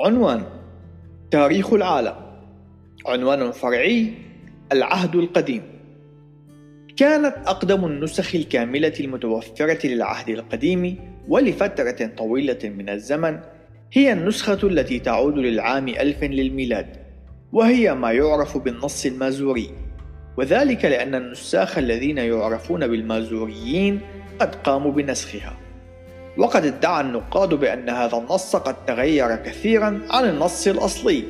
عنوان تاريخ العالم. عنوان فرعي العهد القديم. كانت أقدم النسخ الكاملة المتوفرة للعهد القديم ولفترة طويلة من الزمن هي النسخة التي تعود للعام ألف للميلاد وهي ما يعرف بالنص المازوري. وذلك لأن النساخ الذين يعرفون بالمازوريين قد قاموا بنسخها. وقد ادعى النقاد بأن هذا النص قد تغير كثيرا عن النص الأصلي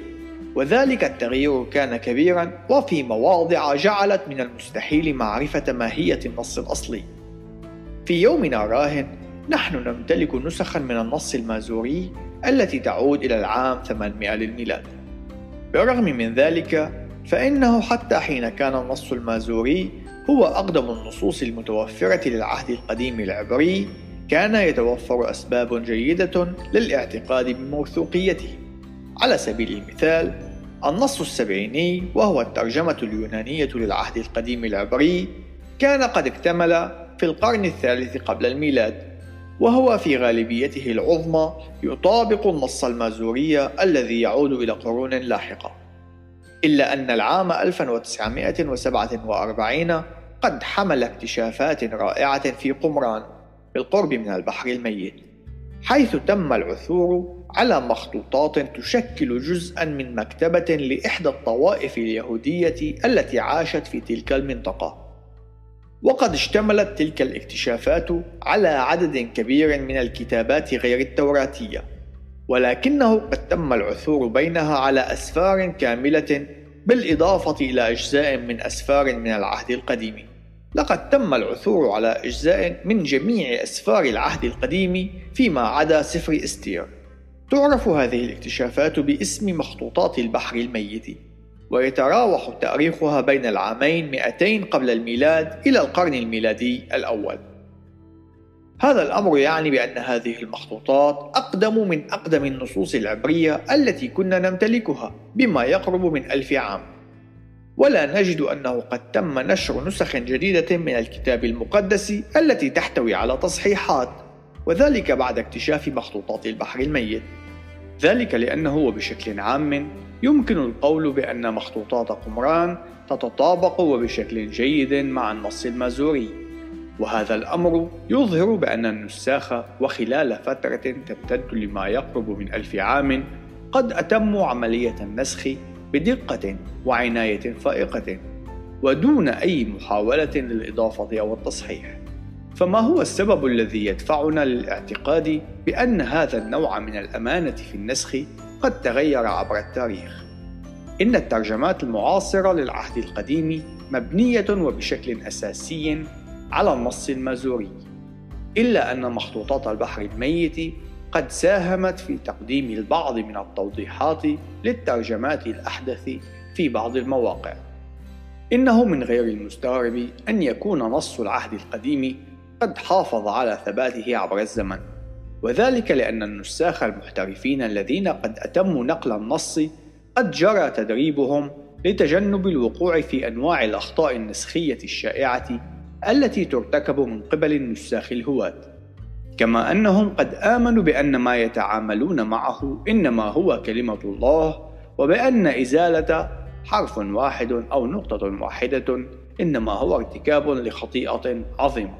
وذلك التغيير كان كبيرا وفي مواضع جعلت من المستحيل معرفة ماهية النص الأصلي. في يومنا راهن نحن نمتلك نسخا من النص المازوري التي تعود إلى العام 800 للميلاد. بالرغم من ذلك فإنه حتى حين كان النص المازوري هو أقدم النصوص المتوفرة للعهد القديم العبري كان يتوفر أسباب جيدة للاعتقاد بموثوقيته. على سبيل المثال النص السبعيني وهو الترجمة اليونانية للعهد القديم العبري كان قد اكتمل في القرن الثالث قبل الميلاد وهو في غالبيته العظمى يطابق النص المازوري الذي يعود إلى قرون لاحقة. إلا أن العام 1947 قد حمل اكتشافات رائعة في قمران. بالقرب من البحر الميت حيث تم العثور على مخطوطات تشكل جزءا من مكتبة لإحدى الطوائف اليهودية التي عاشت في تلك المنطقة. وقد اشتملت تلك الاكتشافات على عدد كبير من الكتابات غير التوراتية ولكنه قد تم العثور بينها على أسفار كاملة بالإضافة إلى أجزاء من أسفار من العهد القديم. لقد تم العثور على أجزاء من جميع أسفار العهد القديم فيما عدا سفر إستير. تعرف هذه الاكتشافات باسم مخطوطات البحر الميت ويتراوح تاريخها بين العامين 200 قبل الميلاد إلى القرن الميلادي الأول. هذا الأمر يعني بأن هذه المخطوطات أقدم من أقدم النصوص العبرية التي كنا نمتلكها بما يقرب من ألف عام. ولا نجد أنه قد تم نشر نسخ جديدة من الكتاب المقدس التي تحتوي على تصحيحات وذلك بعد اكتشاف مخطوطات البحر الميت. ذلك لأنه وبشكل عام يمكن القول بأن مخطوطات قمران تتطابق وبشكل جيد مع النص المازوري. وهذا الأمر يظهر بأن النساخ وخلال فترة تمتد لما يقرب من ألف عام قد أتموا عملية النسخ بدقة وعناية فائقة ودون أي محاولة للإضافة أو التصحيح فما هو السبب الذي يدفعنا للاعتقاد بأن هذا النوع من الأمانة في النسخ قد تغير عبر التاريخ؟ إن الترجمات المعاصرة للعهد القديم مبنية وبشكل أساسي على النص المازوري إلا أن مخطوطات البحر الميت قد ساهمت في تقديم البعض من التوضيحات للترجمات الأحدث في بعض المواقع. إنه من غير المستغرب أن يكون نص العهد القديم قد حافظ على ثباته عبر الزمن. وذلك لأن النساخ المحترفين الذين قد أتموا نقل النص قد جرى تدريبهم لتجنب الوقوع في أنواع الأخطاء النسخية الشائعة التي ترتكب من قبل النساخ الهواة كما أنهم قد آمنوا بأن ما يتعاملون معه إنما هو كلمة الله وبأن إزالة حرف واحد أو نقطة واحدة إنما هو ارتكاب لخطيئة عظيمة.